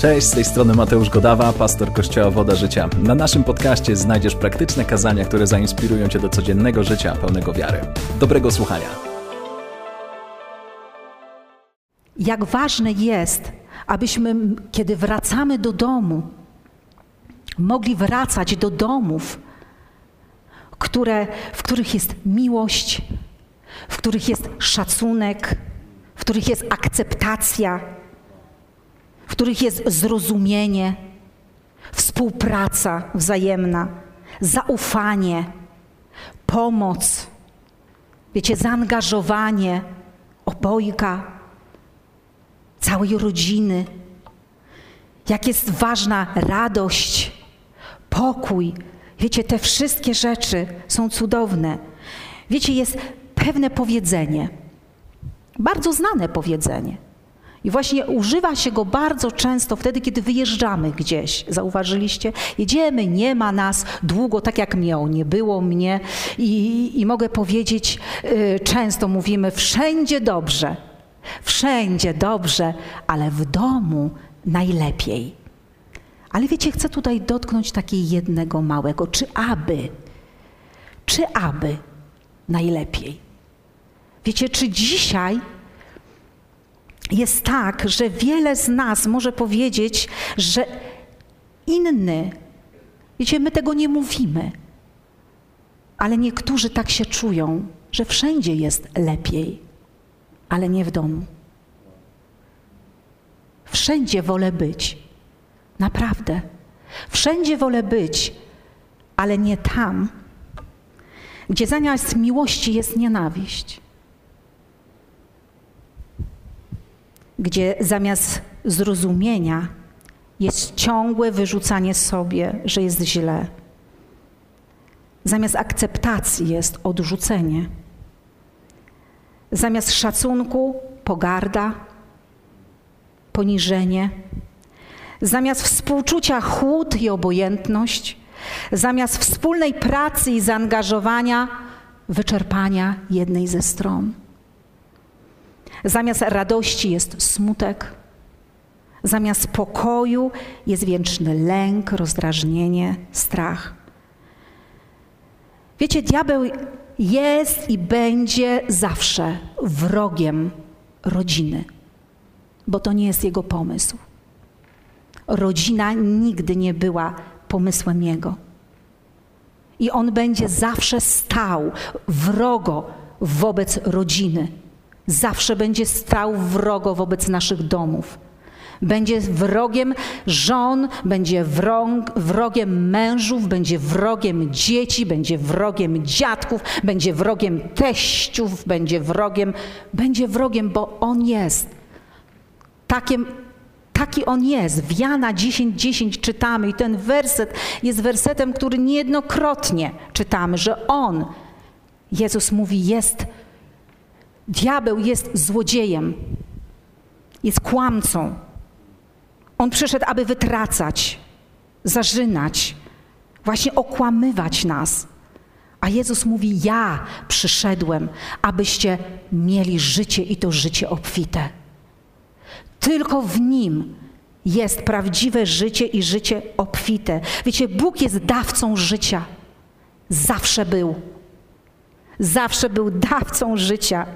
Cześć, z tej strony Mateusz Godawa, pastor Kościoła Woda Życia. Na naszym podcaście znajdziesz praktyczne kazania, które zainspirują Cię do codziennego życia pełnego wiary. Dobrego słuchania. Jak ważne jest, abyśmy, kiedy wracamy do domu, mogli wracać do domów, które, w których jest miłość, w których jest szacunek, w których jest akceptacja, w których jest zrozumienie, współpraca wzajemna, zaufanie, pomoc, wiecie, zaangażowanie obojga, całej rodziny. Jak jest ważna radość, pokój. Wiecie, te wszystkie rzeczy są cudowne. Wiecie, jest pewne powiedzenie, bardzo znane powiedzenie. I właśnie używa się go bardzo często wtedy, kiedy wyjeżdżamy gdzieś. Zauważyliście? Jedziemy, nie ma nas długo, tak jak miał, nie było mnie. I, i mogę powiedzieć, y, często mówimy, wszędzie dobrze. Wszędzie dobrze, ale w domu najlepiej. Ale wiecie, chcę tutaj dotknąć takiego jednego małego, czy aby, czy aby najlepiej. Wiecie, czy dzisiaj jest tak, że wiele z nas może powiedzieć, że inny, wiecie, my tego nie mówimy, ale niektórzy tak się czują, że wszędzie jest lepiej, ale nie w domu. Wszędzie wolę być, naprawdę. Wszędzie wolę być, ale nie tam, gdzie zamiast miłości jest nienawiść. Gdzie zamiast zrozumienia jest ciągłe wyrzucanie sobie, że jest źle. Zamiast akceptacji jest odrzucenie. Zamiast szacunku pogarda, poniżenie. Zamiast współczucia chłód i obojętność. Zamiast wspólnej pracy i zaangażowania wyczerpania jednej ze stron. Zamiast radości jest smutek, zamiast pokoju jest wieczny lęk, rozdrażnienie, strach. Wiecie, diabeł jest i będzie zawsze wrogiem rodziny, bo to nie jest jego pomysł. Rodzina nigdy nie była pomysłem jego. I on będzie zawsze stał wrogo wobec rodziny zawsze będzie stał wrogo wobec naszych domów. Będzie wrogiem żon, będzie wrog, wrogiem mężów, będzie wrogiem dzieci, będzie wrogiem dziadków, będzie wrogiem teściów, będzie wrogiem, będzie wrogiem, bo on jest. Takim, taki on jest. W Jana 10:10 10 czytamy i ten werset jest wersetem, który niejednokrotnie czytamy, że on, Jezus mówi, jest Diabeł jest złodziejem, jest kłamcą. On przyszedł, aby wytracać, zarzynać, właśnie okłamywać nas. A Jezus mówi: Ja przyszedłem, abyście mieli życie i to życie obfite. Tylko w nim jest prawdziwe życie i życie obfite. Wiecie, Bóg jest dawcą życia. Zawsze był. Zawsze był dawcą życia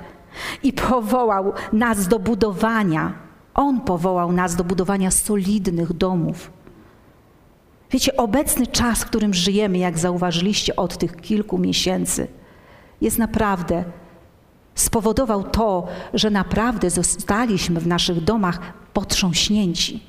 i powołał nas do budowania. On powołał nas do budowania solidnych domów. Wiecie, obecny czas, w którym żyjemy, jak zauważyliście od tych kilku miesięcy, jest naprawdę spowodował to, że naprawdę zostaliśmy w naszych domach potrząśnięci.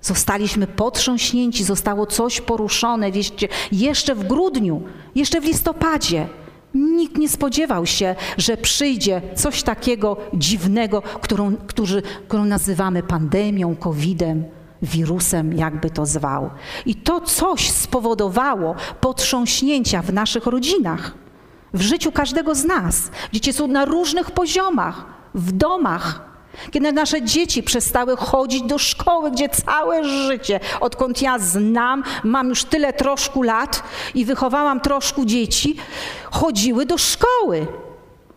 Zostaliśmy potrząśnięci, zostało coś poruszone, wiecie, jeszcze w grudniu, jeszcze w listopadzie. Nikt nie spodziewał się, że przyjdzie coś takiego dziwnego, którą, którzy, którą nazywamy pandemią, COVID-em, wirusem, jakby to zwał. I to coś spowodowało potrząśnięcia w naszych rodzinach, w życiu każdego z nas. Dzieci są na różnych poziomach, w domach, kiedy nasze dzieci przestały chodzić do szkoły, gdzie całe życie, odkąd ja znam, mam już tyle troszkę lat i wychowałam troszkę dzieci, chodziły do szkoły.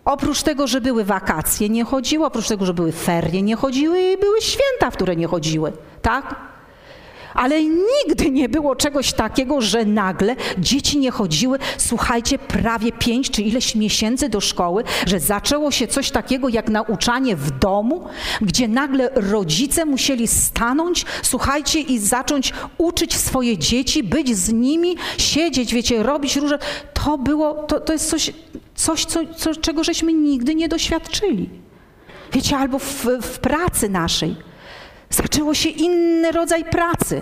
Oprócz tego, że były wakacje, nie chodziły, oprócz tego, że były ferie, nie chodziły i były święta, w które nie chodziły, tak? Ale nigdy nie było czegoś takiego, że nagle dzieci nie chodziły, słuchajcie, prawie pięć czy ileś miesięcy do szkoły, że zaczęło się coś takiego jak nauczanie w domu, gdzie nagle rodzice musieli stanąć, słuchajcie, i zacząć uczyć swoje dzieci, być z nimi, siedzieć, wiecie, robić różne. To było, to, to jest coś, coś co, co, czego żeśmy nigdy nie doświadczyli. Wiecie, albo w, w pracy naszej. Zaczęło się inny rodzaj pracy.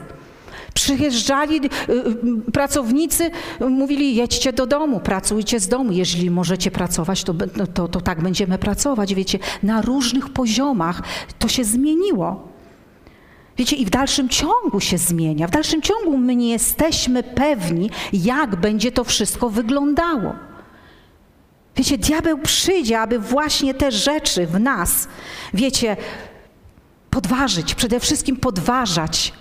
Przyjeżdżali y, y, pracownicy, mówili: jedźcie do domu, pracujcie z domu. Jeżeli możecie pracować, to, no, to, to tak będziemy pracować. Wiecie, na różnych poziomach to się zmieniło. Wiecie, i w dalszym ciągu się zmienia. W dalszym ciągu my nie jesteśmy pewni, jak będzie to wszystko wyglądało. Wiecie, diabeł przyjdzie, aby właśnie te rzeczy w nas, wiecie, podważyć, przede wszystkim podważać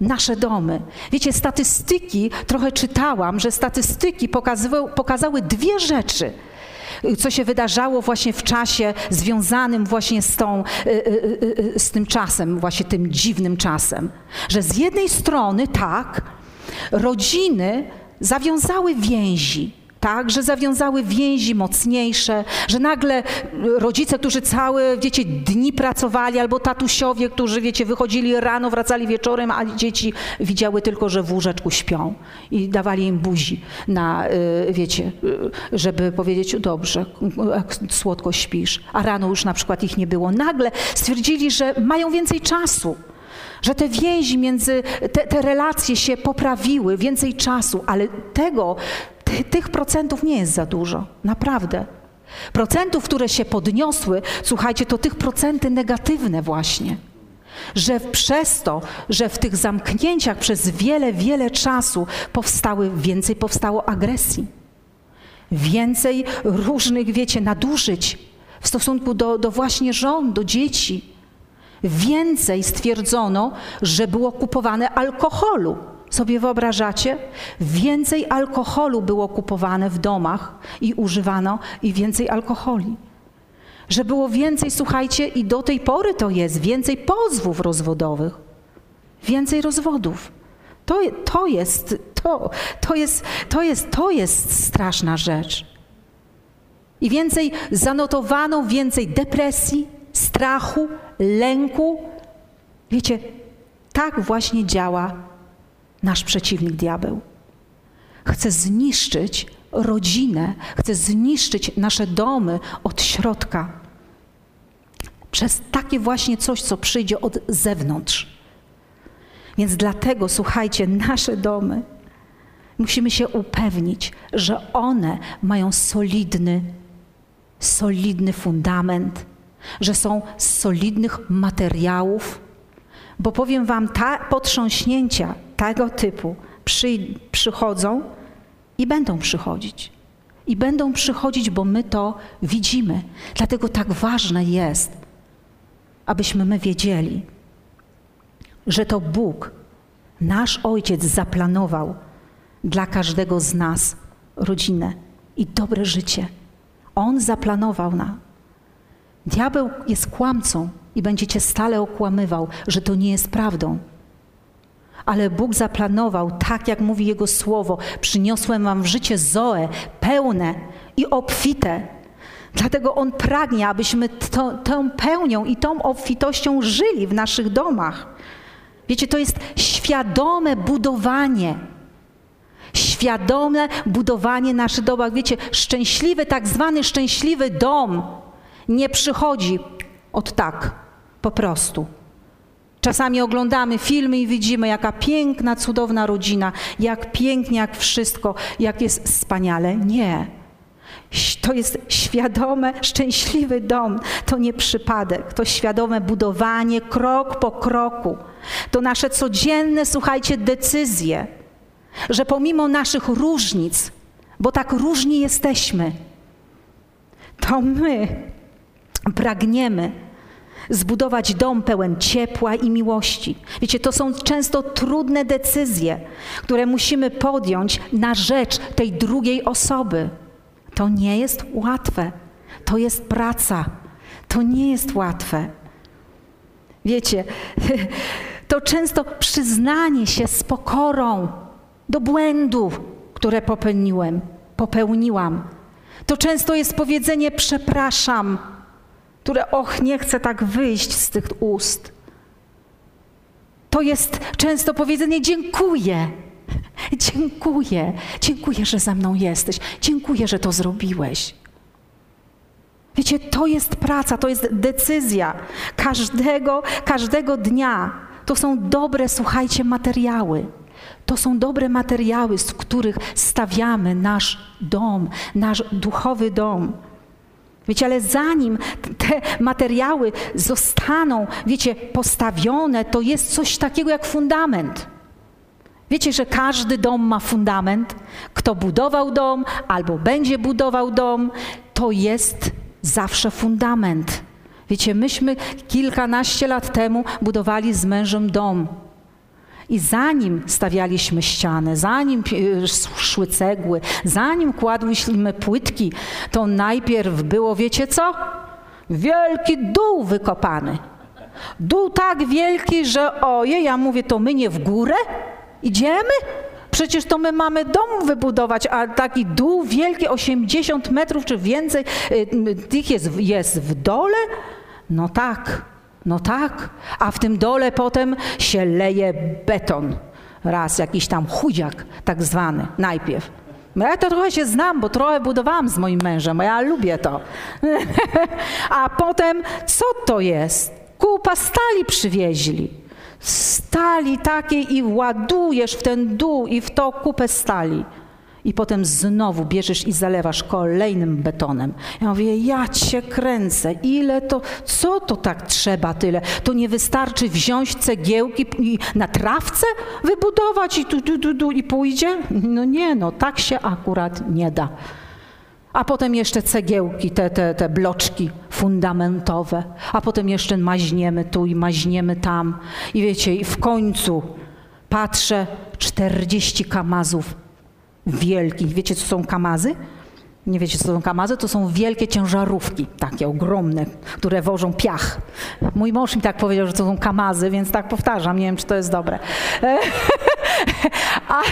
nasze domy. Wiecie, statystyki, trochę czytałam, że statystyki pokazały, pokazały dwie rzeczy co się wydarzało właśnie w czasie związanym właśnie z, tą, y, y, y, z tym czasem, właśnie tym dziwnym czasem. Że z jednej strony, tak, rodziny zawiązały więzi, tak, że zawiązały więzi mocniejsze, że nagle rodzice, którzy całe, wiecie, dni pracowali, albo tatusiowie, którzy, wiecie, wychodzili rano, wracali wieczorem, a dzieci widziały tylko, że w łóżeczku śpią i dawali im buzi na, y, wiecie, y, żeby powiedzieć, dobrze, słodko śpisz, a rano już na przykład ich nie było. Nagle stwierdzili, że mają więcej czasu że te więzi między, te, te, relacje się poprawiły, więcej czasu, ale tego ty, tych procentów nie jest za dużo, naprawdę. Procentów, które się podniosły, słuchajcie, to tych procenty negatywne właśnie. Że przez to, że w tych zamknięciach przez wiele, wiele czasu powstały, więcej powstało agresji. Więcej różnych, wiecie, nadużyć w stosunku do, do właśnie żon, do dzieci. Więcej stwierdzono, że było kupowane alkoholu sobie wyobrażacie? Więcej alkoholu było kupowane w domach i używano i więcej alkoholi. Że było więcej, słuchajcie, i do tej pory to jest, więcej pozwów rozwodowych, więcej rozwodów. To, to, jest, to, to, jest, to, jest, to jest straszna rzecz. I więcej zanotowano, więcej depresji, strachu, lęku. Wiecie, tak właśnie działa nasz przeciwnik diabeł. Chce zniszczyć rodzinę, chce zniszczyć nasze domy od środka. Przez takie właśnie coś, co przyjdzie od zewnątrz. Więc dlatego, słuchajcie, nasze domy, musimy się upewnić, że one mają solidny, solidny fundament, że są z solidnych materiałów, bo powiem Wam, ta potrząśnięcia tego typu przy, przychodzą i będą przychodzić. I będą przychodzić, bo my to widzimy. Dlatego tak ważne jest, abyśmy my wiedzieli, że to Bóg, nasz Ojciec, zaplanował dla każdego z nas rodzinę i dobre życie. On zaplanował na. Diabeł jest kłamcą i będzie cię stale okłamywał, że to nie jest prawdą. Ale Bóg zaplanował, tak jak mówi Jego słowo, przyniosłem wam w życie Zoe, pełne i obfite. Dlatego On pragnie, abyśmy to, tą pełnią i tą obfitością żyli w naszych domach. Wiecie, to jest świadome budowanie. Świadome budowanie naszych domach. Wiecie, szczęśliwy, tak zwany szczęśliwy dom nie przychodzi od tak po prostu. Czasami oglądamy filmy i widzimy, jaka piękna, cudowna rodzina, jak pięknie, jak wszystko, jak jest wspaniale. Nie. To jest świadome, szczęśliwy dom. To nie przypadek, to świadome budowanie krok po kroku. To nasze codzienne, słuchajcie, decyzje, że pomimo naszych różnic, bo tak różni jesteśmy, to my pragniemy zbudować dom pełen ciepła i miłości. Wiecie, to są często trudne decyzje, które musimy podjąć na rzecz tej drugiej osoby. To nie jest łatwe. To jest praca. To nie jest łatwe. Wiecie, to często przyznanie się z pokorą do błędów, które popełniłem, popełniłam. To często jest powiedzenie przepraszam, które och, nie chcę tak wyjść z tych ust. To jest często powiedzenie dziękuję. Dziękuję. Dziękuję, że ze mną jesteś. Dziękuję, że to zrobiłeś. Wiecie, to jest praca, to jest decyzja każdego, każdego dnia. To są dobre, słuchajcie, materiały. To są dobre materiały, z których stawiamy nasz dom, nasz duchowy dom. Wiecie, ale zanim te materiały zostaną, wiecie, postawione, to jest coś takiego jak fundament. Wiecie, że każdy dom ma fundament. Kto budował dom albo będzie budował dom, to jest zawsze fundament. Wiecie, myśmy kilkanaście lat temu budowali z mężem dom. I zanim stawialiśmy ścianę, zanim szły cegły, zanim kładłyśmy płytki, to najpierw było, wiecie co? Wielki dół wykopany. Dół tak wielki, że ojej, ja mówię, to my nie w górę idziemy? Przecież to my mamy dom wybudować, a taki dół wielki, 80 metrów czy więcej, y, tych jest, jest w dole? No tak. No tak, a w tym dole potem się leje beton. Raz jakiś tam chudziak tak zwany najpierw. Ja to trochę się znam, bo trochę budowałam z moim mężem, ja lubię to. a potem co to jest? Kupa stali przywieźli. Stali takiej i ładujesz w ten dół i w to kupę stali i potem znowu bierzesz i zalewasz kolejnym betonem. Ja mówię, ja cię kręcę, ile to, co to tak trzeba tyle? To nie wystarczy wziąć cegiełki i na trawce wybudować i tu, tu, tu, tu i pójdzie? No nie, no tak się akurat nie da. A potem jeszcze cegiełki, te, te, te bloczki fundamentowe, a potem jeszcze maźniemy tu i maźniemy tam. I wiecie, i w końcu patrzę, 40 kamazów wielkich. Wiecie, co są kamazy? Nie wiecie, co są kamazy? To są wielkie ciężarówki, takie ogromne, które wożą piach. Mój mąż mi tak powiedział, że to są kamazy, więc tak powtarzam. Nie wiem, czy to jest dobre. A,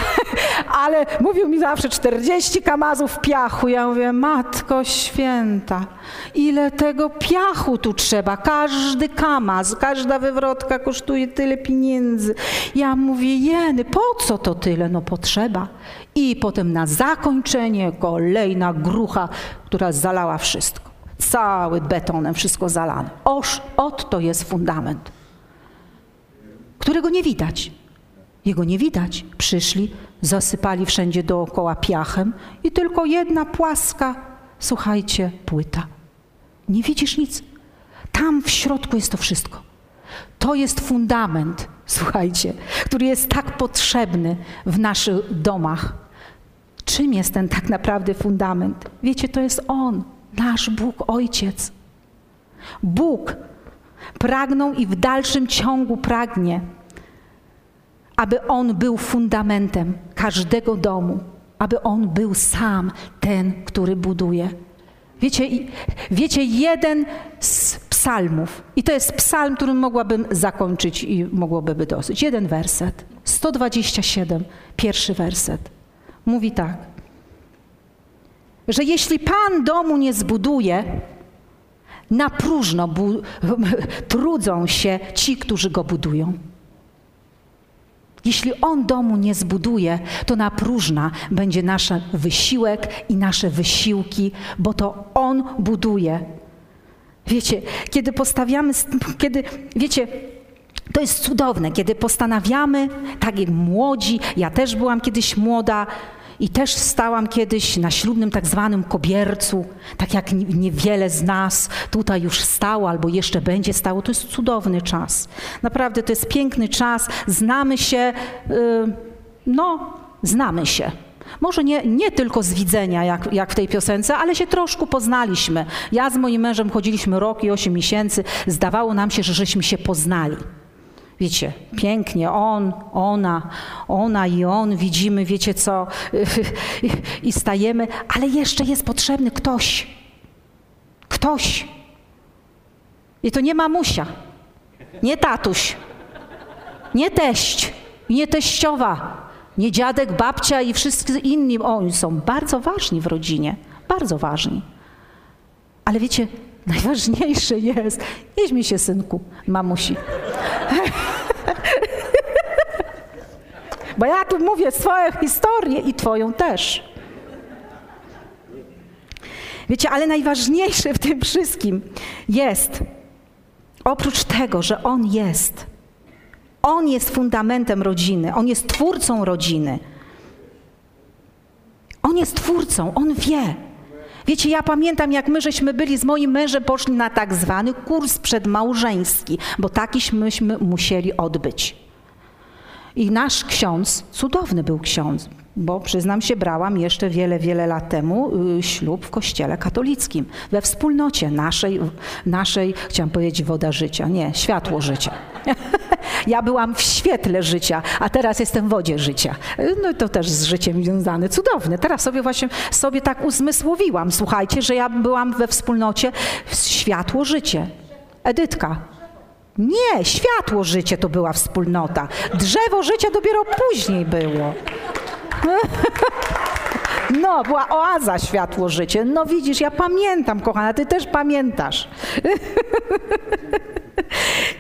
ale mówił mi zawsze 40 kamazów piachu. Ja mówię, matko święta, ile tego piachu tu trzeba. Każdy kamaz, każda wywrotka kosztuje tyle pieniędzy. Ja mówię, jeny, po co to tyle? No potrzeba. I potem na zakończenie kolejna grucha, która zalała wszystko. Cały betonem, wszystko zalane. Oż, ot to jest fundament, którego nie widać. Jego nie widać. Przyszli, zasypali wszędzie dookoła piachem i tylko jedna płaska, słuchajcie, płyta. Nie widzisz nic. Tam w środku jest to wszystko. To jest fundament, słuchajcie, który jest tak potrzebny w naszych domach. Czym jest ten tak naprawdę fundament? Wiecie, to jest On, nasz Bóg Ojciec. Bóg pragnął i w dalszym ciągu pragnie, aby On był fundamentem każdego domu, aby On był sam ten, który buduje. Wiecie, wiecie, jeden z psalmów, i to jest psalm, którym mogłabym zakończyć i mogłoby być dosyć. Jeden werset, 127, pierwszy werset. Mówi tak, że jeśli Pan domu nie zbuduje, na próżno trudzą się ci, którzy go budują. Jeśli On domu nie zbuduje, to na próżna będzie nasz wysiłek i nasze wysiłki, bo to On buduje. Wiecie, kiedy postawiamy, kiedy, wiecie, to jest cudowne, kiedy postanawiamy, tak jak młodzi, ja też byłam kiedyś młoda, i też stałam kiedyś na ślubnym tak zwanym kobiercu, tak jak niewiele z nas tutaj już stało albo jeszcze będzie stało. To jest cudowny czas. Naprawdę to jest piękny czas. Znamy się, yy, no, znamy się. Może nie, nie tylko z widzenia, jak, jak w tej piosence, ale się troszkę poznaliśmy. Ja z moim mężem chodziliśmy rok i osiem miesięcy. Zdawało nam się, że żeśmy się poznali. Wiecie, pięknie, on, ona, ona i on, widzimy, wiecie co, i stajemy, ale jeszcze jest potrzebny ktoś. ktoś. I to nie mamusia, nie tatuś, nie teść, nie teściowa, nie dziadek, babcia i wszyscy inni. Oni są bardzo ważni w rodzinie, bardzo ważni. Ale wiecie, najważniejsze jest, nie się synku, mamusi. Bo ja tu mówię swoją historię i twoją też. Wiecie, ale najważniejsze w tym wszystkim jest, oprócz tego, że On jest, On jest fundamentem rodziny, On jest twórcą rodziny. On jest twórcą, On wie. Wiecie, ja pamiętam, jak my żeśmy byli z moim mężem, poszli na tak zwany kurs przedmałżeński, bo takiśmy musieli odbyć. I nasz ksiądz, cudowny był ksiądz, bo przyznam się, brałam jeszcze wiele, wiele lat temu y, ślub w kościele katolickim, we wspólnocie naszej, naszej chciałam powiedzieć woda życia, nie, światło życia. Ja byłam w świetle życia, a teraz jestem w wodzie życia. No to też z życiem związane. Cudowne. Teraz sobie właśnie sobie tak uzmysłowiłam. Słuchajcie, że ja byłam we wspólnocie światło życie. Edytka, nie, światło życie to była wspólnota. Drzewo życia dopiero później było. No, była oaza światło życie. No widzisz, ja pamiętam, kochana, ty też pamiętasz.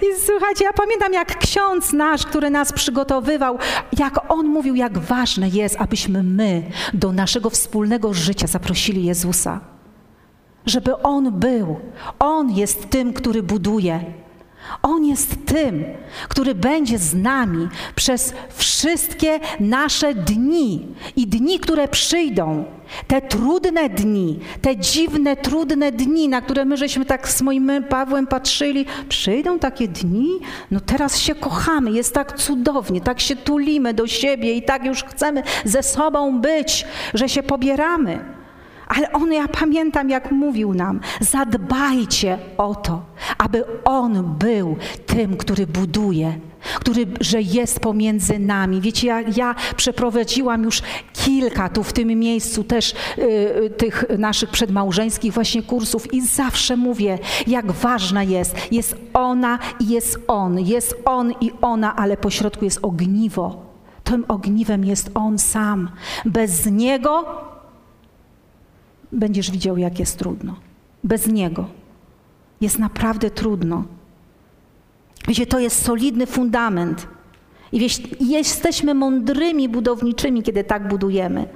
I słuchajcie, ja pamiętam, jak ksiądz nasz, który nas przygotowywał, jak on mówił, jak ważne jest, abyśmy my do naszego wspólnego życia zaprosili Jezusa. Żeby On był. On jest tym, który buduje. On jest tym, który będzie z nami przez wszystkie nasze dni i dni, które przyjdą. Te trudne dni, te dziwne, trudne dni, na które my żeśmy tak z moim Pawłem patrzyli, przyjdą takie dni, no teraz się kochamy, jest tak cudownie, tak się tulimy do siebie i tak już chcemy ze sobą być, że się pobieramy. Ale on, ja pamiętam, jak mówił nam, zadbajcie o to, aby on był tym, który buduje, który, że jest pomiędzy nami. Wiecie, ja, ja przeprowadziłam już kilka tu w tym miejscu też y, tych naszych przedmałżeńskich właśnie kursów i zawsze mówię, jak ważna jest. Jest ona i jest on, jest on i ona, ale pośrodku jest ogniwo. Tym ogniwem jest on sam. Bez niego będziesz widział, jak jest trudno. Bez Niego jest naprawdę trudno. Wiecie, to jest solidny fundament. I jesteśmy mądrymi budowniczymi, kiedy tak budujemy.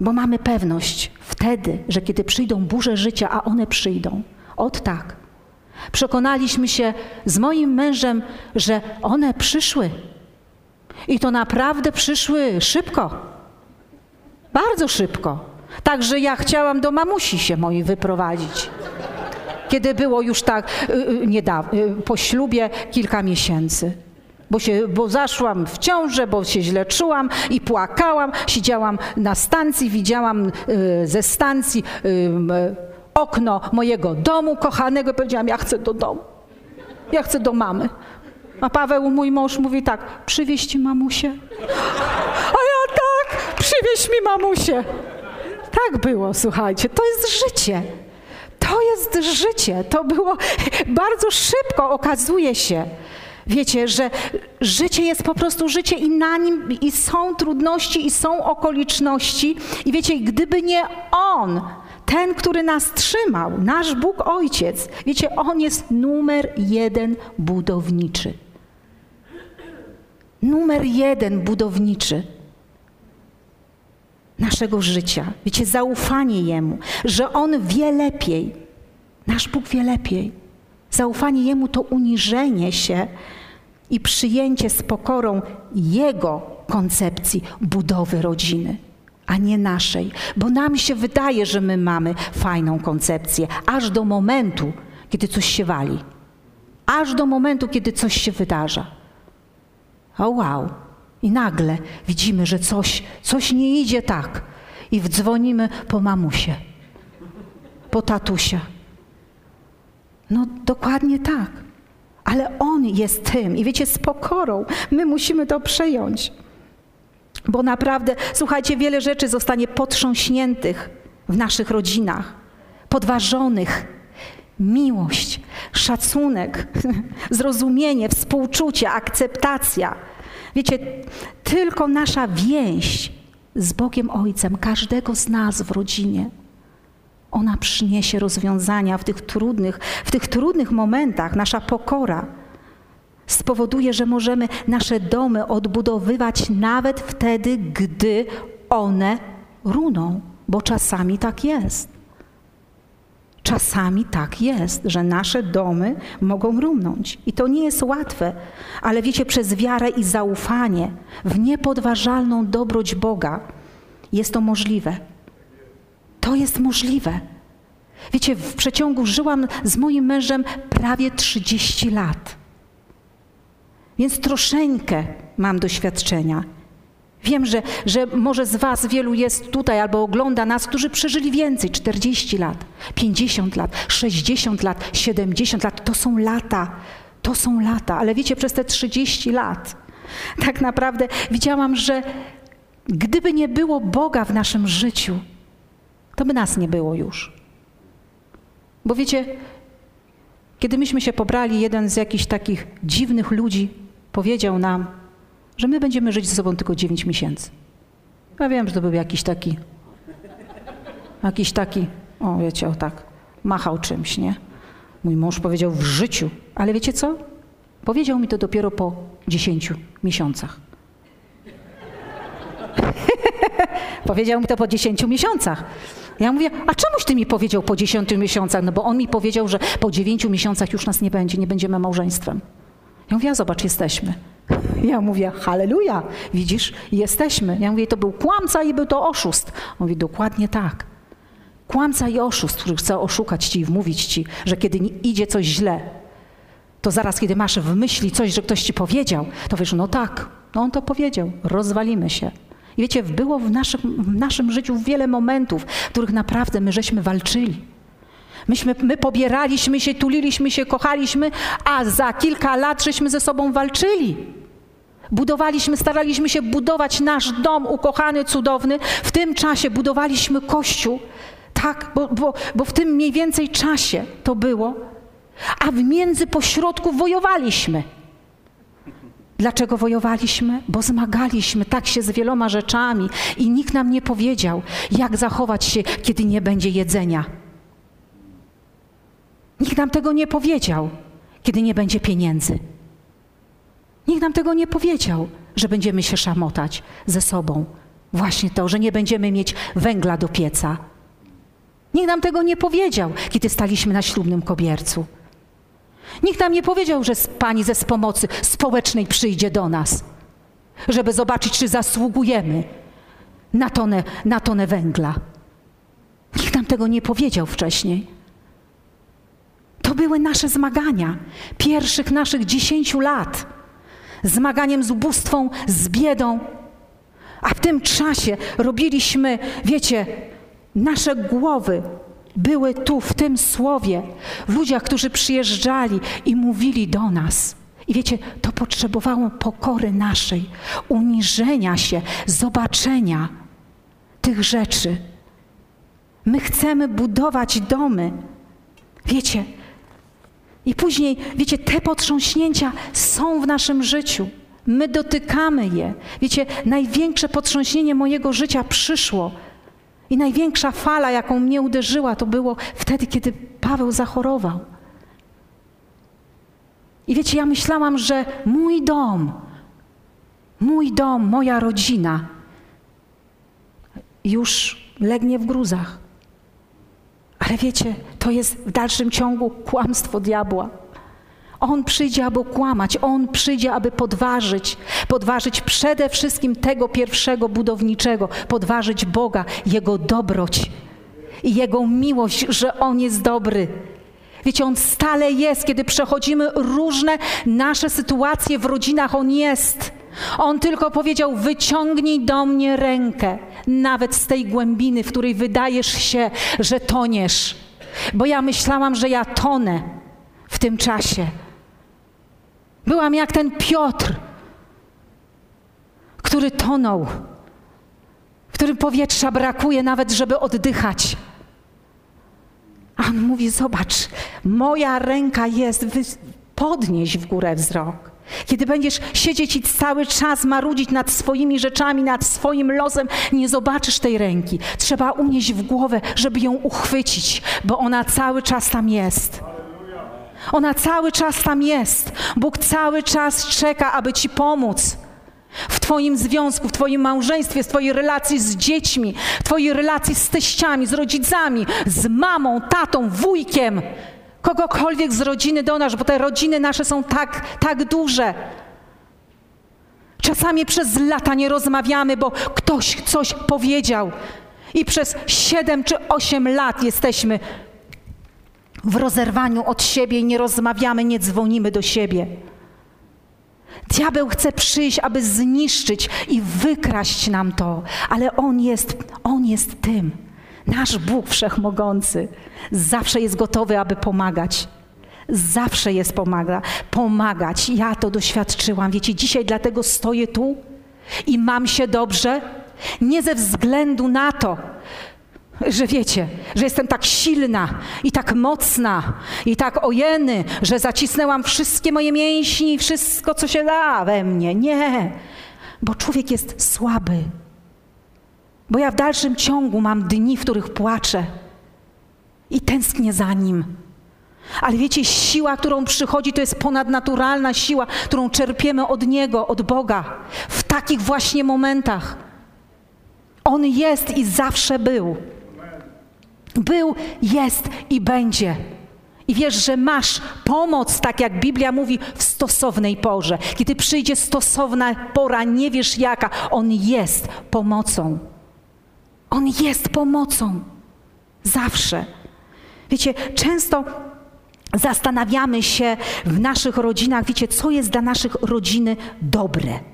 Bo mamy pewność wtedy, że kiedy przyjdą burze życia, a one przyjdą, od tak. Przekonaliśmy się z moim mężem, że one przyszły. I to naprawdę przyszły szybko. Bardzo szybko. Także ja chciałam do mamusi się mojej wyprowadzić. Kiedy było już tak y, y, niedawno, y, po ślubie kilka miesięcy. Bo, się, bo zaszłam w ciążę, bo się źle czułam i płakałam. Siedziałam na stacji, widziałam ze stacji okno mojego domu kochanego i powiedziałam, ja chcę do domu. Ja chcę do mamy. A Paweł, mój mąż, mówi tak, przywieźć mamusię. A ja przywieź mi mamusię. Tak było, słuchajcie, to jest życie. To jest życie. To było bardzo szybko, okazuje się. Wiecie, że życie jest po prostu życie i na nim i są trudności, i są okoliczności. I wiecie, gdyby nie On, ten, który nas trzymał, nasz Bóg Ojciec, wiecie, On jest numer jeden budowniczy numer jeden budowniczy naszego życia. Wiecie, zaufanie Jemu, że On wie lepiej. Nasz Bóg wie lepiej. Zaufanie Jemu to uniżenie się i przyjęcie z pokorą Jego koncepcji budowy rodziny, a nie naszej. Bo nam się wydaje, że my mamy fajną koncepcję, aż do momentu, kiedy coś się wali. Aż do momentu, kiedy coś się wydarza. O wow. I nagle widzimy, że coś, coś nie idzie tak. I wdzwonimy po mamusie, po tatusia. No dokładnie tak. Ale On jest tym. I wiecie, z pokorą my musimy to przejąć. Bo naprawdę, słuchajcie, wiele rzeczy zostanie potrząśniętych w naszych rodzinach. podważonych. Miłość, szacunek, zrozumienie, współczucie, akceptacja. Wiecie, tylko nasza więź z Bogiem Ojcem, każdego z nas w rodzinie, ona przyniesie rozwiązania w tych trudnych, w tych trudnych momentach. Nasza pokora spowoduje, że możemy nasze domy odbudowywać nawet wtedy, gdy one runą, bo czasami tak jest. Czasami tak jest, że nasze domy mogą rumnąć. I to nie jest łatwe, ale wiecie, przez wiarę i zaufanie w niepodważalną dobroć Boga jest to możliwe. To jest możliwe. Wiecie, w przeciągu żyłam z moim mężem prawie 30 lat. Więc troszeczkę mam doświadczenia. Wiem, że, że może z Was wielu jest tutaj albo ogląda nas, którzy przeżyli więcej 40 lat, 50 lat, 60 lat, 70 lat. To są lata. To są lata, ale wiecie, przez te 30 lat tak naprawdę widziałam, że gdyby nie było Boga w naszym życiu, to by nas nie było już. Bo wiecie, kiedy myśmy się pobrali, jeden z jakichś takich dziwnych ludzi powiedział nam, że my będziemy żyć ze sobą tylko 9 miesięcy. Ja wiem, że to był jakiś taki, jakiś taki, o wiecie, o tak, machał czymś, nie? Mój mąż powiedział w życiu, ale wiecie co? Powiedział mi to dopiero po 10 miesiącach. powiedział mi to po 10 miesiącach. Ja mówię, a czemuś ty mi powiedział po 10 miesiącach? No bo on mi powiedział, że po 9 miesiącach już nas nie będzie, nie będziemy małżeństwem. Ja mówię, a zobacz, jesteśmy. Ja mówię, halleluja, widzisz, jesteśmy. Ja mówię, to był kłamca i był to oszust. On mówi, dokładnie tak. Kłamca i oszust, który chce oszukać ci i wmówić ci, że kiedy idzie coś źle, to zaraz, kiedy masz w myśli coś, że ktoś ci powiedział, to wiesz, no tak, no on to powiedział, rozwalimy się. I wiecie, było w naszym, w naszym życiu wiele momentów, w których naprawdę my żeśmy walczyli. Myśmy, my pobieraliśmy się, tuliliśmy się, kochaliśmy, a za kilka lat żeśmy ze sobą walczyli. Budowaliśmy, staraliśmy się budować nasz dom ukochany, cudowny. W tym czasie budowaliśmy kościół, tak, bo, bo, bo w tym mniej więcej czasie to było, a w międzypośrodku wojowaliśmy. Dlaczego wojowaliśmy? Bo zmagaliśmy tak się z wieloma rzeczami i nikt nam nie powiedział, jak zachować się, kiedy nie będzie jedzenia. Nikt nam tego nie powiedział, kiedy nie będzie pieniędzy. Nikt nam tego nie powiedział, że będziemy się szamotać ze sobą. Właśnie to, że nie będziemy mieć węgla do pieca. Nikt nam tego nie powiedział, kiedy staliśmy na ślubnym kobiercu. Nikt nam nie powiedział, że pani ze z pomocy społecznej przyjdzie do nas, żeby zobaczyć, czy zasługujemy na tonę, na tonę węgla. Nikt nam tego nie powiedział wcześniej. To były nasze zmagania pierwszych naszych dziesięciu lat. Zmaganiem z ubóstwą, z biedą. A w tym czasie robiliśmy, wiecie, nasze głowy były tu, w tym słowie, w ludziach, którzy przyjeżdżali i mówili do nas. I wiecie, to potrzebowało pokory naszej, uniżenia się, zobaczenia tych rzeczy. My chcemy budować domy. Wiecie, i później, wiecie, te potrząśnięcia są w naszym życiu. My dotykamy je. Wiecie, największe potrząśnienie mojego życia przyszło i największa fala, jaką mnie uderzyła, to było wtedy, kiedy Paweł zachorował. I wiecie, ja myślałam, że mój dom, mój dom, moja rodzina już legnie w gruzach. Ale wiecie, to jest w dalszym ciągu kłamstwo diabła. On przyjdzie, aby kłamać, on przyjdzie, aby podważyć, podważyć przede wszystkim tego pierwszego budowniczego, podważyć Boga, Jego dobroć i Jego miłość, że On jest dobry. Wiecie, On stale jest, kiedy przechodzimy różne nasze sytuacje w rodzinach, On jest. On tylko powiedział: Wyciągnij do mnie rękę, nawet z tej głębiny, w której wydajesz się, że toniesz. Bo ja myślałam, że ja tonę w tym czasie. Byłam jak ten Piotr, który tonął, w którym powietrza brakuje nawet, żeby oddychać. A on mówi: Zobacz, moja ręka jest, podnieś w górę wzrok. Kiedy będziesz siedzieć i cały czas marudzić nad swoimi rzeczami, nad swoim losem, nie zobaczysz tej ręki. Trzeba unieść w głowę, żeby ją uchwycić, bo ona cały czas tam jest. Ona cały czas tam jest. Bóg cały czas czeka, aby ci pomóc. W Twoim związku, w Twoim małżeństwie, w Twojej relacji z dziećmi, w Twojej relacji z teściami, z rodzicami, z mamą, tatą, wujkiem, kogokolwiek z rodziny do nas, bo te rodziny nasze są tak, tak duże. Czasami przez lata nie rozmawiamy, bo ktoś coś powiedział. I przez siedem czy osiem lat jesteśmy w rozerwaniu od siebie i nie rozmawiamy, nie dzwonimy do siebie. Diabeł chce przyjść, aby zniszczyć i wykraść nam to, ale on jest, on jest tym. Nasz Bóg Wszechmogący zawsze jest gotowy, aby pomagać. Zawsze jest pomaga, pomagać. Ja to doświadczyłam. Wiecie, dzisiaj dlatego stoję tu i mam się dobrze, nie ze względu na to, że wiecie, że jestem tak silna i tak mocna i tak ojeny, że zacisnęłam wszystkie moje mięśnie i wszystko, co się da we mnie. Nie, bo człowiek jest słaby. Bo ja w dalszym ciągu mam dni, w których płaczę i tęsknię za nim. Ale wiecie, siła, którą przychodzi, to jest ponadnaturalna siła, którą czerpiemy od Niego, od Boga, w takich właśnie momentach. On jest i zawsze był. Był, jest i będzie. I wiesz, że masz pomoc, tak jak Biblia mówi, w stosownej porze. Kiedy przyjdzie stosowna pora, nie wiesz jaka, On jest pomocą. On jest pomocą. Zawsze. Wiecie, często zastanawiamy się w naszych rodzinach, wiecie, co jest dla naszych rodziny dobre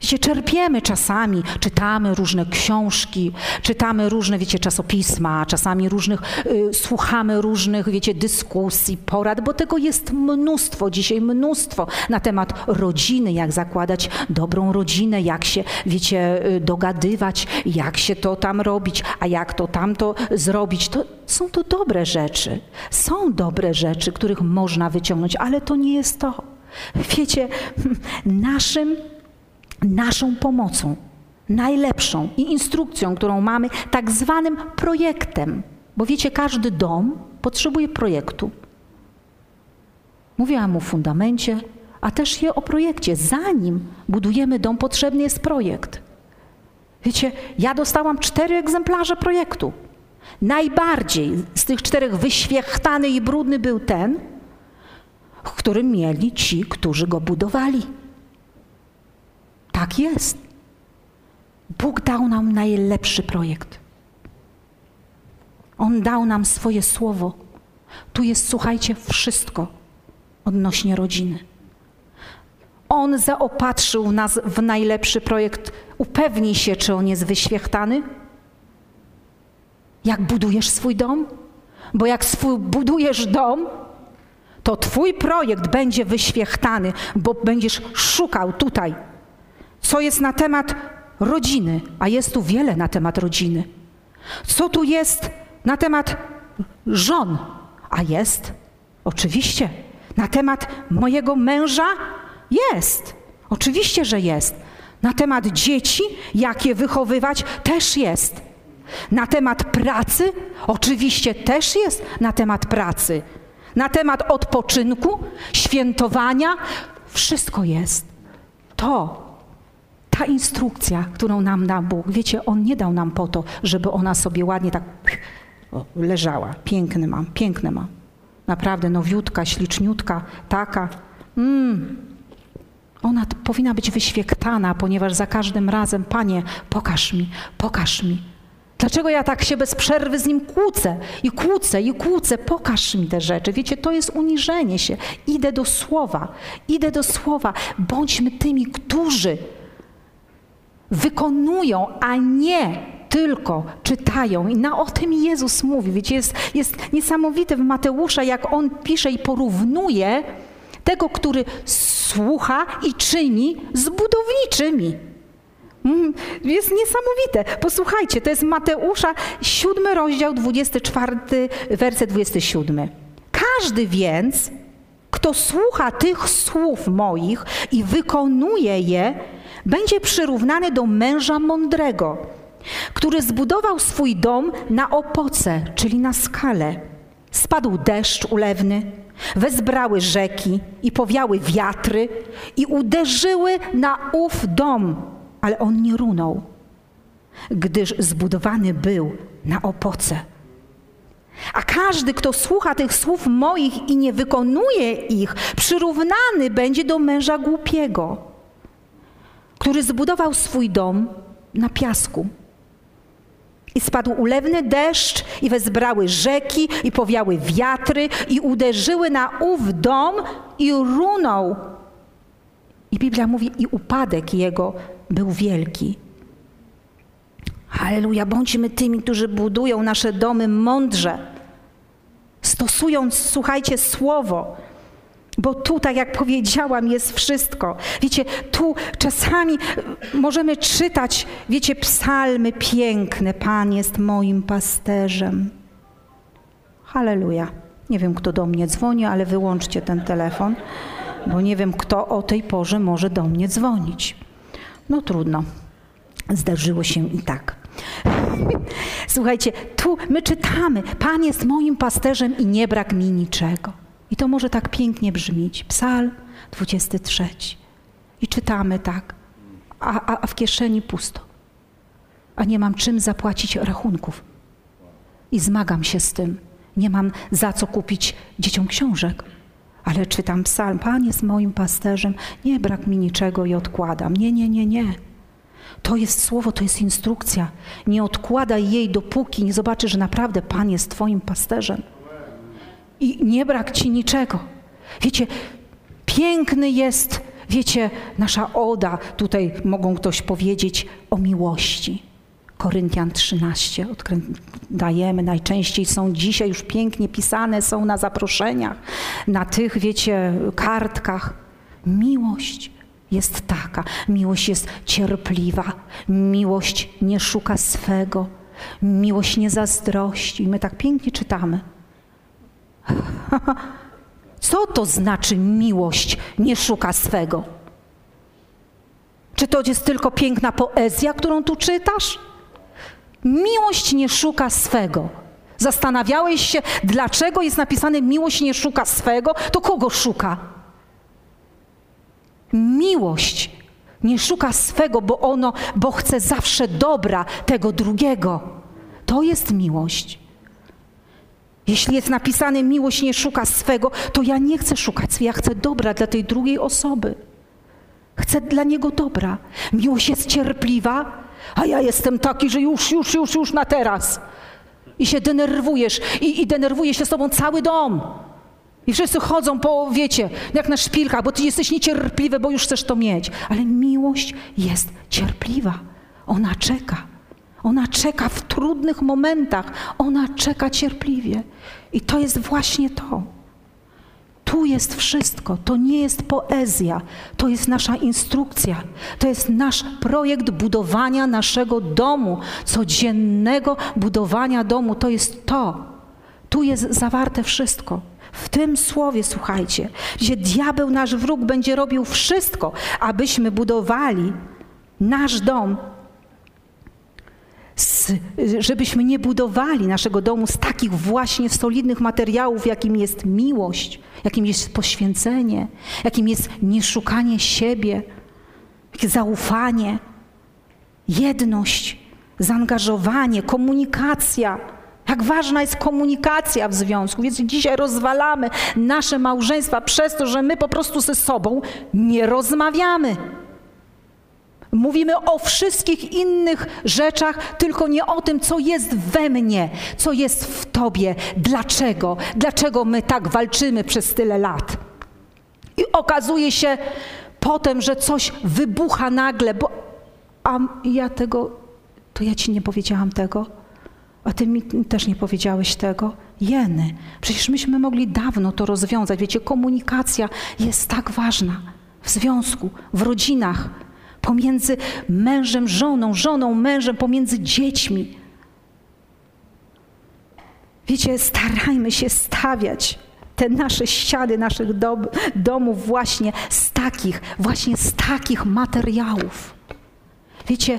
się czerpiemy czasami, czytamy różne książki, czytamy różne, wiecie, czasopisma, czasami różnych, y, słuchamy różnych, wiecie, dyskusji, porad, bo tego jest mnóstwo dzisiaj, mnóstwo na temat rodziny, jak zakładać dobrą rodzinę, jak się, wiecie, y, dogadywać, jak się to tam robić, a jak to tamto zrobić. To są to dobre rzeczy. Są dobre rzeczy, których można wyciągnąć, ale to nie jest to. Wiecie, naszym naszą pomocą, najlepszą i instrukcją, którą mamy, tak zwanym projektem. Bo wiecie, każdy dom potrzebuje projektu. Mówiłam o fundamencie, a też je o projekcie. Zanim budujemy dom, potrzebny jest projekt. Wiecie, ja dostałam cztery egzemplarze projektu. Najbardziej z tych czterech wyświechtany i brudny był ten, w którym mieli ci, którzy go budowali. Tak jest. Bóg dał nam najlepszy projekt. On dał nam swoje słowo. Tu jest, słuchajcie, wszystko odnośnie rodziny. On zaopatrzył nas w najlepszy projekt. Upewnij się, czy on jest wyświechtany. Jak budujesz swój dom? Bo jak swój budujesz dom, to twój projekt będzie wyświechtany, bo będziesz szukał tutaj co jest na temat rodziny, a jest tu wiele na temat rodziny. Co tu jest na temat żon, a jest oczywiście. Na temat mojego męża jest. Oczywiście, że jest. Na temat dzieci, jak je wychowywać, też jest. Na temat pracy, oczywiście też jest na temat pracy. Na temat odpoczynku, świętowania, wszystko jest. To ta instrukcja, którą nam da Bóg, wiecie, On nie dał nam po to, żeby ona sobie ładnie tak leżała. Piękny mam, piękne mam. Naprawdę nowiutka, śliczniutka, taka. Mm. Ona powinna być wyświektana, ponieważ za każdym razem, Panie, pokaż mi, pokaż mi. Dlaczego ja tak się bez przerwy z nim kłócę i kłócę i kłócę? Pokaż mi te rzeczy. Wiecie, to jest uniżenie się. Idę do słowa, idę do słowa. Bądźmy tymi, którzy wykonują, a nie tylko czytają. I na o tym Jezus mówi. Wiecie, jest, jest niesamowite w Mateusza, jak on pisze i porównuje tego, który słucha i czyni z budowniczymi. Mm, jest niesamowite. Posłuchajcie, to jest Mateusza, 7 rozdział, 24, werset 27. Każdy więc, kto słucha tych słów moich i wykonuje je, będzie przyrównany do męża mądrego, który zbudował swój dom na opoce, czyli na skale. Spadł deszcz ulewny, wezbrały rzeki i powiały wiatry i uderzyły na ów dom, ale on nie runął, gdyż zbudowany był na opoce. A każdy, kto słucha tych słów moich i nie wykonuje ich, przyrównany będzie do męża głupiego, który zbudował swój dom na piasku. I spadł ulewny deszcz, i wezbrały rzeki, i powiały wiatry, i uderzyły na ów dom, i runął. I Biblia mówi, i upadek jego był wielki. Halleluja, bądźmy tymi, którzy budują nasze domy mądrze, stosując, słuchajcie, słowo. Bo tu, tak jak powiedziałam, jest wszystko. Wiecie, tu czasami możemy czytać, wiecie, psalmy piękne. Pan jest moim pasterzem. Halleluja. Nie wiem, kto do mnie dzwoni, ale wyłączcie ten telefon, bo nie wiem, kto o tej porze może do mnie dzwonić. No trudno. Zdarzyło się i tak. Słuchajcie, tu my czytamy: Pan jest moim pasterzem i nie brak mi niczego. I to może tak pięknie brzmieć. Psalm 23. I czytamy tak, a, a, a w kieszeni pusto. A nie mam czym zapłacić rachunków. I zmagam się z tym. Nie mam za co kupić dzieciom książek. Ale czytam psalm, Pan jest moim pasterzem, nie brak mi niczego i odkładam. Nie, nie, nie, nie. To jest słowo, to jest instrukcja. Nie odkładaj jej, dopóki nie zobaczysz, że naprawdę Pan jest Twoim pasterzem i nie brak ci niczego. Wiecie, piękny jest, wiecie, nasza oda, tutaj mogą ktoś powiedzieć o miłości. Koryntian 13 dajemy, najczęściej są dzisiaj już pięknie pisane, są na zaproszeniach, na tych, wiecie, kartkach. Miłość jest taka, miłość jest cierpliwa, miłość nie szuka swego, miłość nie zazdrości. My tak pięknie czytamy. Co to znaczy miłość nie szuka swego? Czy to jest tylko piękna poezja, którą tu czytasz? Miłość nie szuka swego. Zastanawiałeś się, dlaczego jest napisane miłość nie szuka swego? To kogo szuka? Miłość nie szuka swego, bo ono, bo chce zawsze dobra tego drugiego. To jest miłość. Jeśli jest napisane miłość nie szuka swego, to ja nie chcę szukać ja chcę dobra dla tej drugiej osoby. Chcę dla niego dobra. Miłość jest cierpliwa, a ja jestem taki, że już, już, już, już na teraz. I się denerwujesz, i, i denerwuje się z tobą cały dom. I wszyscy chodzą po, wiecie, jak na szpilkach, bo ty jesteś niecierpliwy, bo już chcesz to mieć. Ale miłość jest cierpliwa. Ona czeka. Ona czeka w trudnych momentach, ona czeka cierpliwie. I to jest właśnie to. Tu jest wszystko. To nie jest poezja, to jest nasza instrukcja, to jest nasz projekt budowania naszego domu, codziennego budowania domu. To jest to. Tu jest zawarte wszystko. W tym słowie, słuchajcie, gdzie diabeł, nasz wróg, będzie robił wszystko, abyśmy budowali nasz dom żebyśmy nie budowali naszego domu z takich właśnie solidnych materiałów, jakim jest miłość, jakim jest poświęcenie, jakim jest nieszukanie siebie, zaufanie, jedność, zaangażowanie, komunikacja. Jak ważna jest komunikacja w związku. Więc dzisiaj rozwalamy nasze małżeństwa przez to, że my po prostu ze sobą nie rozmawiamy. Mówimy o wszystkich innych rzeczach, tylko nie o tym, co jest we mnie, co jest w Tobie. Dlaczego? Dlaczego my tak walczymy przez tyle lat? I okazuje się potem, że coś wybucha nagle, bo a ja tego, to ja Ci nie powiedziałam tego, a Ty mi też nie powiedziałeś tego. Jeny, przecież myśmy mogli dawno to rozwiązać. Wiecie, komunikacja jest tak ważna w związku, w rodzinach pomiędzy mężem, żoną, żoną, mężem, pomiędzy dziećmi. Wiecie, starajmy się stawiać te nasze ściany naszych dom, domów właśnie z takich, właśnie z takich materiałów. Wiecie,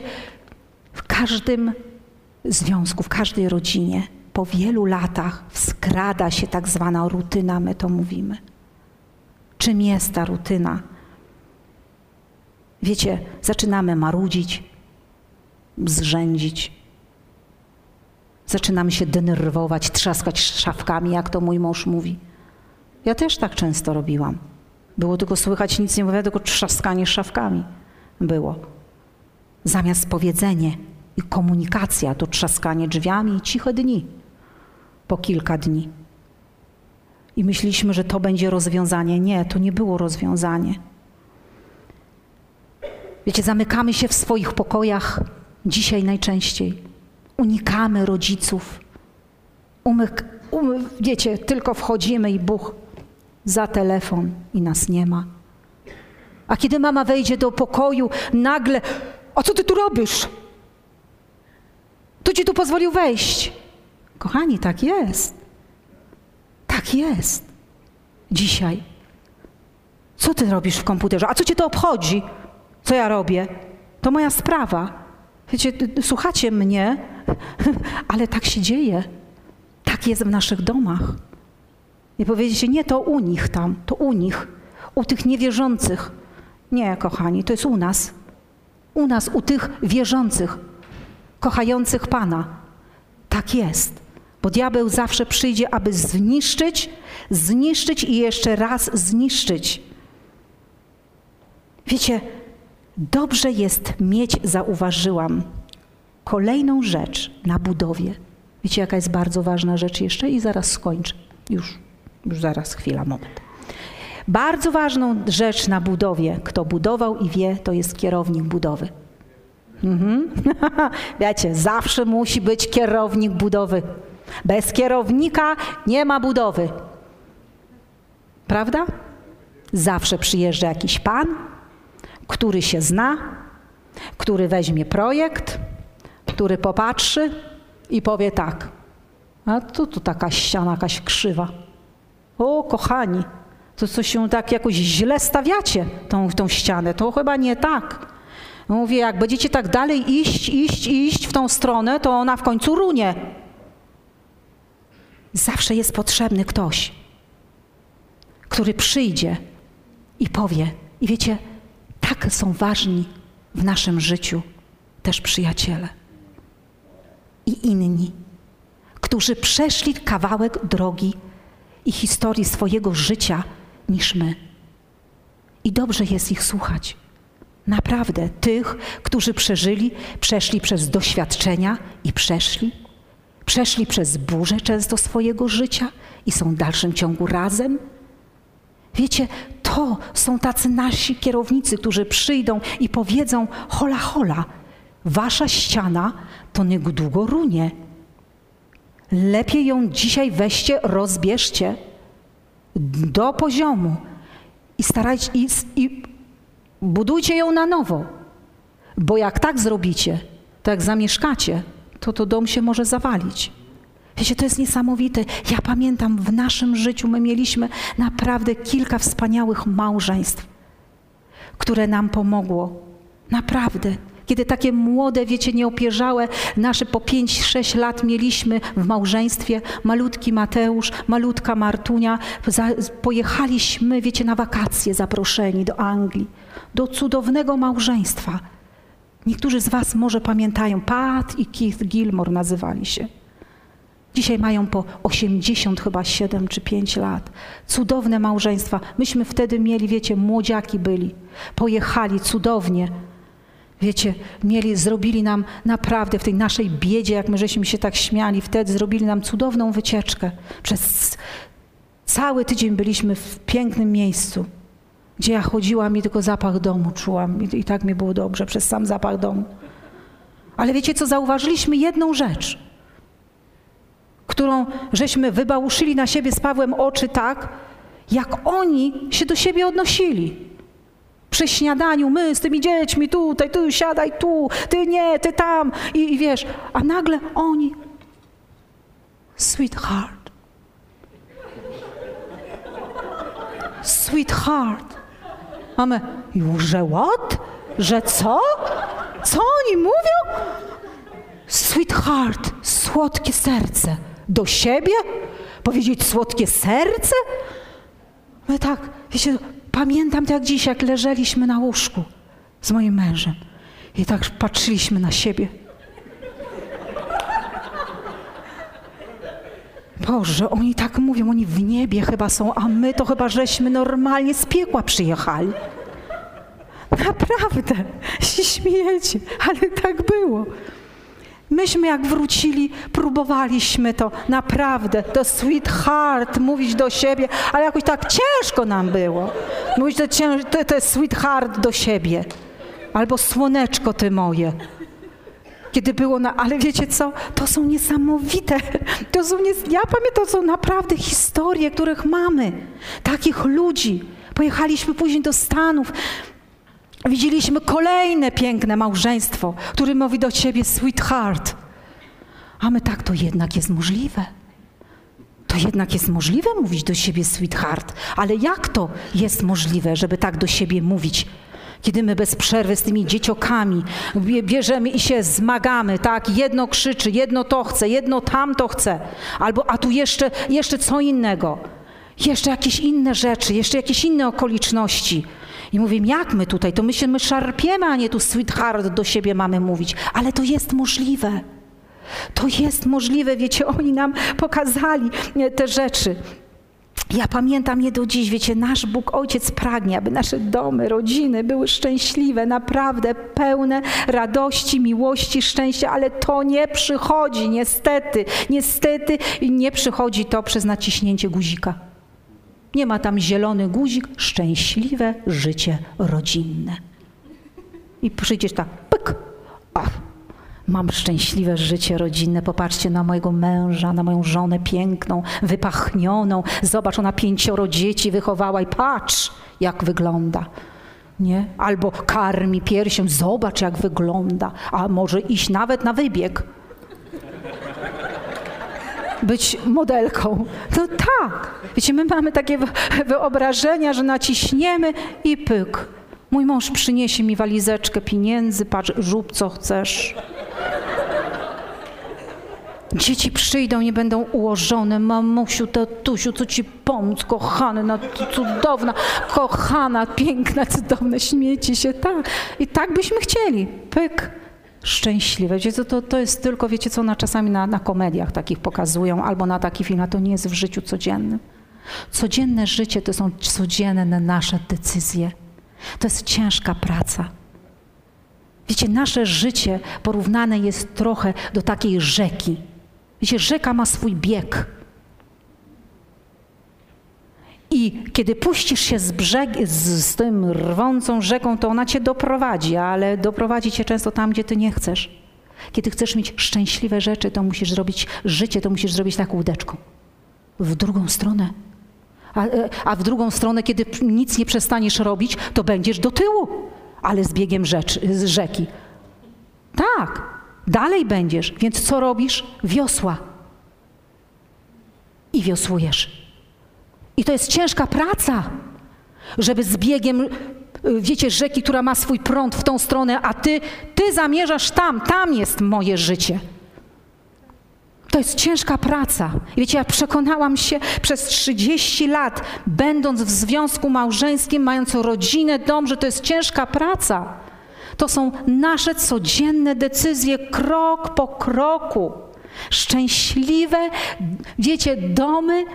w każdym związku, w każdej rodzinie po wielu latach skrada się tak zwana rutyna, my to mówimy. Czym jest ta rutyna? Wiecie, zaczynamy marudzić, zrzędzić, zaczynamy się denerwować, trzaskać szafkami, jak to mój mąż mówi. Ja też tak często robiłam. Było tylko słychać, nic nie mówię, tylko trzaskanie szafkami było. Zamiast powiedzenie i komunikacja, to trzaskanie drzwiami i ciche dni po kilka dni. I myśleliśmy, że to będzie rozwiązanie. Nie, to nie było rozwiązanie. Wiecie, zamykamy się w swoich pokojach dzisiaj najczęściej. Unikamy rodziców. Umyk, umy, wiecie, tylko wchodzimy i Bóg za telefon i nas nie ma. A kiedy mama wejdzie do pokoju, nagle, a co ty tu robisz? Kto ci tu pozwolił wejść? Kochani, tak jest. Tak jest. Dzisiaj. Co ty robisz w komputerze? A co cię to obchodzi? Co ja robię? To moja sprawa. Wiecie, słuchacie mnie, ale tak się dzieje. Tak jest w naszych domach. Nie powiedziecie, nie, to u nich tam, to u nich, u tych niewierzących. Nie, kochani, to jest u nas. U nas, u tych wierzących, kochających Pana. Tak jest. Bo diabeł zawsze przyjdzie, aby zniszczyć, zniszczyć i jeszcze raz zniszczyć. Wiecie, dobrze jest mieć, zauważyłam, kolejną rzecz na budowie. Wiecie, jaka jest bardzo ważna rzecz jeszcze? I zaraz skończę. Już, już zaraz, chwila, moment. Bardzo ważną rzecz na budowie, kto budował i wie, to jest kierownik budowy. Mhm. Wiecie, zawsze musi być kierownik budowy. Bez kierownika nie ma budowy. Prawda? Zawsze przyjeżdża jakiś pan, który się zna, który weźmie projekt, który popatrzy i powie tak. A tu, tu taka ściana jakaś krzywa. O, kochani, to co się tak jakoś źle stawiacie tą, tą ścianę, to chyba nie tak. Mówię, jak będziecie tak dalej iść, iść, iść w tą stronę, to ona w końcu runie. Zawsze jest potrzebny ktoś, który przyjdzie i powie. I wiecie, tak są ważni w naszym życiu też przyjaciele i inni, którzy przeszli kawałek drogi i historii swojego życia niż my. I dobrze jest ich słuchać. Naprawdę, tych, którzy przeżyli, przeszli przez doświadczenia i przeszli, przeszli przez burzę często swojego życia i są w dalszym ciągu razem. Wiecie, to są tacy nasi kierownicy, którzy przyjdą i powiedzą: hola, hola, wasza ściana to niedługo runie. Lepiej ją dzisiaj weźcie, rozbierzcie do poziomu i starajcie i, i budujcie ją na nowo. Bo jak tak zrobicie, to jak zamieszkacie, to to dom się może zawalić. Wiecie, to jest niesamowite. Ja pamiętam w naszym życiu, my mieliśmy naprawdę kilka wspaniałych małżeństw, które nam pomogło. Naprawdę. Kiedy takie młode, wiecie, nieopierzałe, nasze po 5-6 lat mieliśmy w małżeństwie, malutki Mateusz, malutka Martunia, pojechaliśmy, wiecie, na wakacje zaproszeni do Anglii, do cudownego małżeństwa. Niektórzy z Was może pamiętają, Pat i Keith Gilmore nazywali się. Dzisiaj mają po 80 chyba 7 czy 5 lat. Cudowne małżeństwa. Myśmy wtedy mieli, wiecie, młodziaki byli. Pojechali cudownie. Wiecie, mieli, zrobili nam naprawdę w tej naszej biedzie, jak my żeśmy się tak śmiali, wtedy zrobili nam cudowną wycieczkę. Przez cały tydzień byliśmy w pięknym miejscu, gdzie ja chodziłam i tylko zapach domu czułam i, i tak mi było dobrze przez sam zapach domu. Ale wiecie co, zauważyliśmy jedną rzecz, którą żeśmy wybałuszyli na siebie z Pawłem oczy tak, jak oni się do siebie odnosili. przy śniadaniu, my z tymi dziećmi tutaj, tu siadaj tu, ty nie, ty tam i, i wiesz, a nagle oni, sweetheart, sweetheart, mamy, że what? Że co? Co oni mówią? Sweetheart, słodkie serce. Do siebie? Powiedzieć słodkie serce? My tak, wiecie, pamiętam to jak dziś, jak leżeliśmy na łóżku z moim mężem i tak patrzyliśmy na siebie. Boże, oni tak mówią, oni w niebie chyba są, a my to chyba żeśmy normalnie z piekła przyjechali. Naprawdę, się śmiejecie, ale tak było. Myśmy jak wrócili, próbowaliśmy to naprawdę, to sweetheart, mówić do siebie, ale jakoś tak ciężko nam było. Mówić to, to, to sweetheart do siebie. Albo słoneczko ty moje. Kiedy było na, ale wiecie co, to są niesamowite, to są, nie, ja pamiętam, to są naprawdę historie, których mamy. Takich ludzi. Pojechaliśmy później do Stanów, Widzieliśmy kolejne piękne małżeństwo, które mówi do ciebie sweetheart. A my tak, to jednak jest możliwe. To jednak jest możliwe mówić do siebie sweetheart. Ale jak to jest możliwe, żeby tak do siebie mówić? Kiedy my bez przerwy z tymi dzieciokami bierzemy i się zmagamy, tak? Jedno krzyczy, jedno to chce, jedno tamto chce. Albo, a tu jeszcze, jeszcze co innego. Jeszcze jakieś inne rzeczy, jeszcze jakieś inne okoliczności. I mówię, jak my tutaj? To my się my szarpiemy, a nie tu sweetheart do siebie mamy mówić. Ale to jest możliwe. To jest możliwe, wiecie, oni nam pokazali e, te rzeczy. Ja pamiętam je do dziś, wiecie, nasz Bóg Ojciec pragnie, aby nasze domy, rodziny były szczęśliwe, naprawdę pełne radości, miłości, szczęścia, ale to nie przychodzi, niestety, niestety nie przychodzi to przez naciśnięcie guzika. Nie ma tam zielony guzik, szczęśliwe życie rodzinne. I przyjdziesz tak, pyk, mam szczęśliwe życie rodzinne, popatrzcie na mojego męża, na moją żonę piękną, wypachnioną, zobacz, ona pięcioro dzieci wychowała i patrz, jak wygląda. Nie? Albo karmi piersią, zobacz, jak wygląda, a może iść nawet na wybieg być modelką. No tak. Wiecie, my mamy takie wyobrażenia, że naciśniemy i pyk. Mój mąż przyniesie mi walizeczkę pieniędzy, patrz, co chcesz. Dzieci przyjdą, nie będą ułożone. Mamusiu, tatusiu, co ci pomóc, kochana, cudowna, kochana, piękna, cudowna, śmieci się, tak. I tak byśmy chcieli. Pyk szczęśliwe. Wiecie, co, to, to jest tylko, wiecie co, na czasami na, na komediach takich pokazują, albo na taki film, a to nie jest w życiu codziennym. Codzienne życie to są codzienne nasze decyzje. To jest ciężka praca. Wiecie, nasze życie porównane jest trochę do takiej rzeki. Wiecie, rzeka ma swój bieg. I kiedy puścisz się z, brzeg, z, z tym rwącą rzeką, to ona cię doprowadzi, ale doprowadzi cię często tam, gdzie ty nie chcesz. Kiedy chcesz mieć szczęśliwe rzeczy, to musisz zrobić życie, to musisz zrobić taką łódeczką. W drugą stronę. A, e, a w drugą stronę, kiedy nic nie przestaniesz robić, to będziesz do tyłu, ale z biegiem z rzeki. Tak, dalej będziesz. Więc co robisz? Wiosła. I wiosłujesz. I to jest ciężka praca, żeby z biegiem, y, wiecie, rzeki, która ma swój prąd w tą stronę, a ty, ty zamierzasz tam, tam jest moje życie. To jest ciężka praca. Wiecie, ja przekonałam się przez 30 lat, będąc w związku małżeńskim, mając rodzinę, dom, że to jest ciężka praca. To są nasze codzienne decyzje, krok po kroku. Szczęśliwe, wiecie, domy,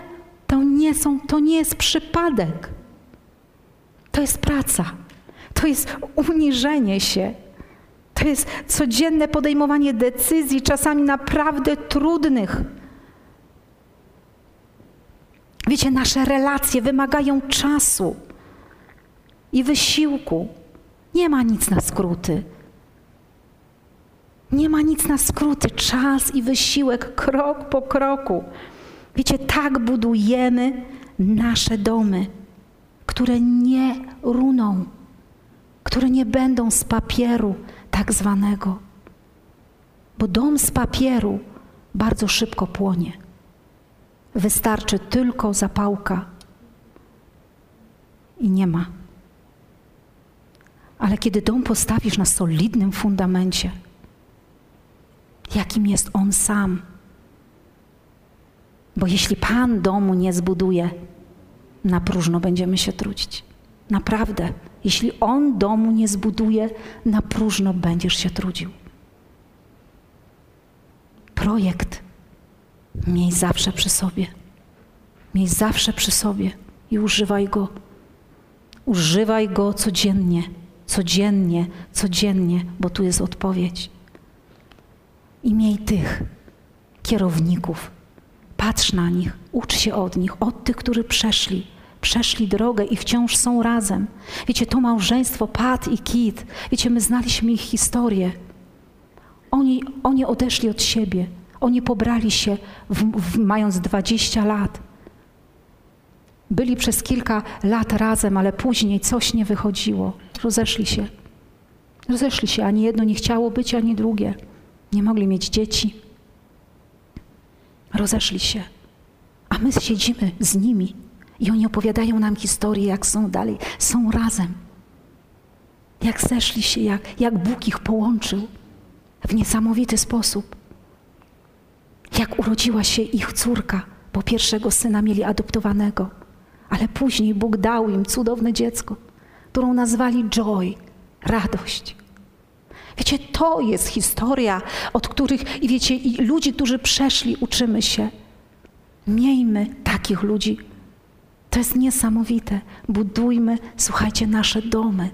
to nie, są, to nie jest przypadek. To jest praca. To jest uniżenie się. To jest codzienne podejmowanie decyzji, czasami naprawdę trudnych. Wiecie, nasze relacje wymagają czasu i wysiłku. Nie ma nic na skróty. Nie ma nic na skróty. Czas i wysiłek, krok po kroku. Wiecie, tak budujemy nasze domy, które nie runą. które nie będą z papieru tak zwanego, bo dom z papieru bardzo szybko płonie. Wystarczy tylko zapałka i nie ma. Ale kiedy dom postawisz na solidnym fundamencie, jakim jest on sam, bo jeśli Pan domu nie zbuduje, na próżno będziemy się trudzić. Naprawdę, jeśli On domu nie zbuduje, na próżno będziesz się trudził. Projekt miej zawsze przy sobie. Miej zawsze przy sobie i używaj go. Używaj go codziennie, codziennie, codziennie, bo tu jest odpowiedź. I miej tych kierowników. Patrz na nich, ucz się od nich, od tych, którzy przeszli, przeszli drogę i wciąż są razem. Wiecie, to małżeństwo Pat i Kit, wiecie, my znaliśmy ich historię. Oni, oni odeszli od siebie, oni pobrali się, w, w, mając 20 lat. Byli przez kilka lat razem, ale później coś nie wychodziło. Rozeszli się. Rozeszli się. Ani jedno nie chciało być, ani drugie. Nie mogli mieć dzieci. Rozeszli się. A my siedzimy z nimi i oni opowiadają nam historię, jak są dalej. Są razem. Jak zeszli się, jak, jak Bóg ich połączył w niesamowity sposób. Jak urodziła się ich córka, bo pierwszego syna mieli adoptowanego, ale później Bóg dał im cudowne dziecko, którą nazwali Joy, radość. Wiecie, to jest historia, od których, i wiecie, i ludzi, którzy przeszli, uczymy się. Miejmy takich ludzi. To jest niesamowite. Budujmy, słuchajcie, nasze domy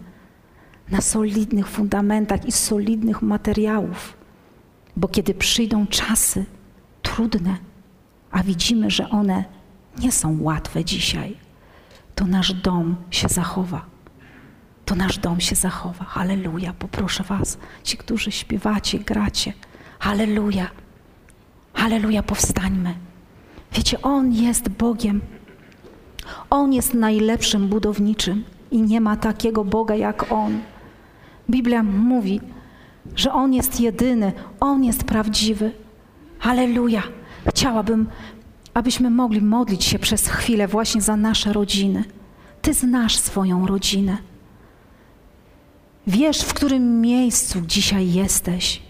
na solidnych fundamentach i solidnych materiałów. Bo kiedy przyjdą czasy trudne, a widzimy, że one nie są łatwe dzisiaj, to nasz dom się zachowa. To nasz dom się zachowa. Halleluja. Poproszę Was, ci, którzy śpiewacie, gracie. Halleluja. Halleluja, powstańmy. Wiecie, On jest Bogiem. On jest najlepszym budowniczym i nie ma takiego Boga jak On. Biblia mówi, że On jest jedyny, On jest prawdziwy. Halleluja. Chciałabym, abyśmy mogli modlić się przez chwilę właśnie za nasze rodziny. Ty znasz swoją rodzinę. Wiesz, w którym miejscu dzisiaj jesteś.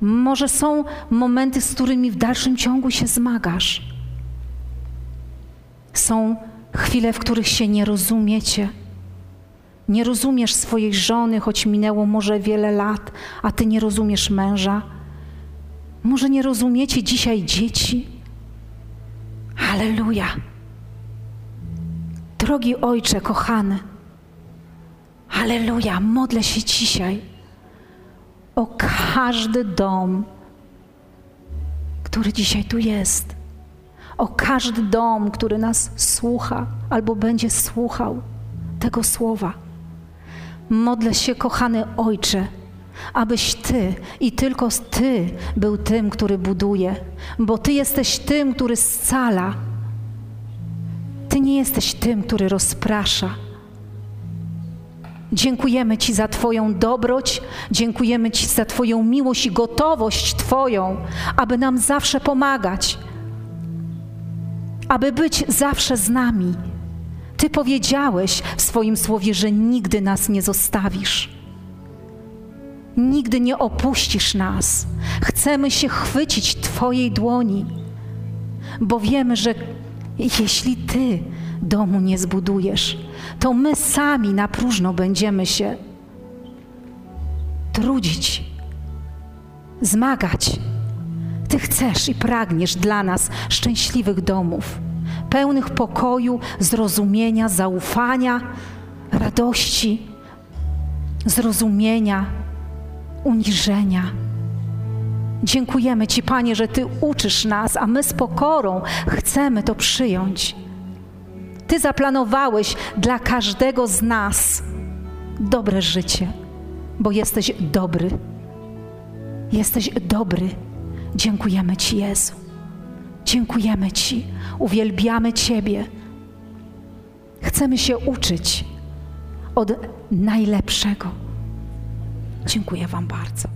Może są momenty, z którymi w dalszym ciągu się zmagasz. Są chwile, w których się nie rozumiecie. Nie rozumiesz swojej żony, choć minęło może wiele lat, a ty nie rozumiesz męża. Może nie rozumiecie dzisiaj dzieci. Aleluja. Drogi Ojcze, kochany, Aleluja, modlę się dzisiaj o każdy dom, który dzisiaj tu jest. O każdy dom, który nas słucha albo będzie słuchał tego słowa. Modlę się, kochany Ojcze, abyś Ty i tylko Ty był tym, który buduje, bo Ty jesteś tym, który scala. Ty nie jesteś tym, który rozprasza. Dziękujemy Ci za Twoją dobroć, dziękujemy Ci za Twoją miłość i gotowość Twoją, aby nam zawsze pomagać, aby być zawsze z nami. Ty powiedziałeś w swoim słowie, że nigdy nas nie zostawisz. Nigdy nie opuścisz nas. Chcemy się chwycić Twojej dłoni, bo wiemy, że jeśli Ty domu nie zbudujesz, to my sami na próżno będziemy się trudzić, zmagać. Ty chcesz i pragniesz dla nas szczęśliwych domów, pełnych pokoju, zrozumienia, zaufania, radości, zrozumienia, uniżenia. Dziękujemy Ci, Panie, że Ty uczysz nas, a my z pokorą chcemy to przyjąć. Ty zaplanowałeś dla każdego z nas dobre życie, bo jesteś dobry. Jesteś dobry. Dziękujemy Ci, Jezu. Dziękujemy Ci. Uwielbiamy Ciebie. Chcemy się uczyć od najlepszego. Dziękuję Wam bardzo.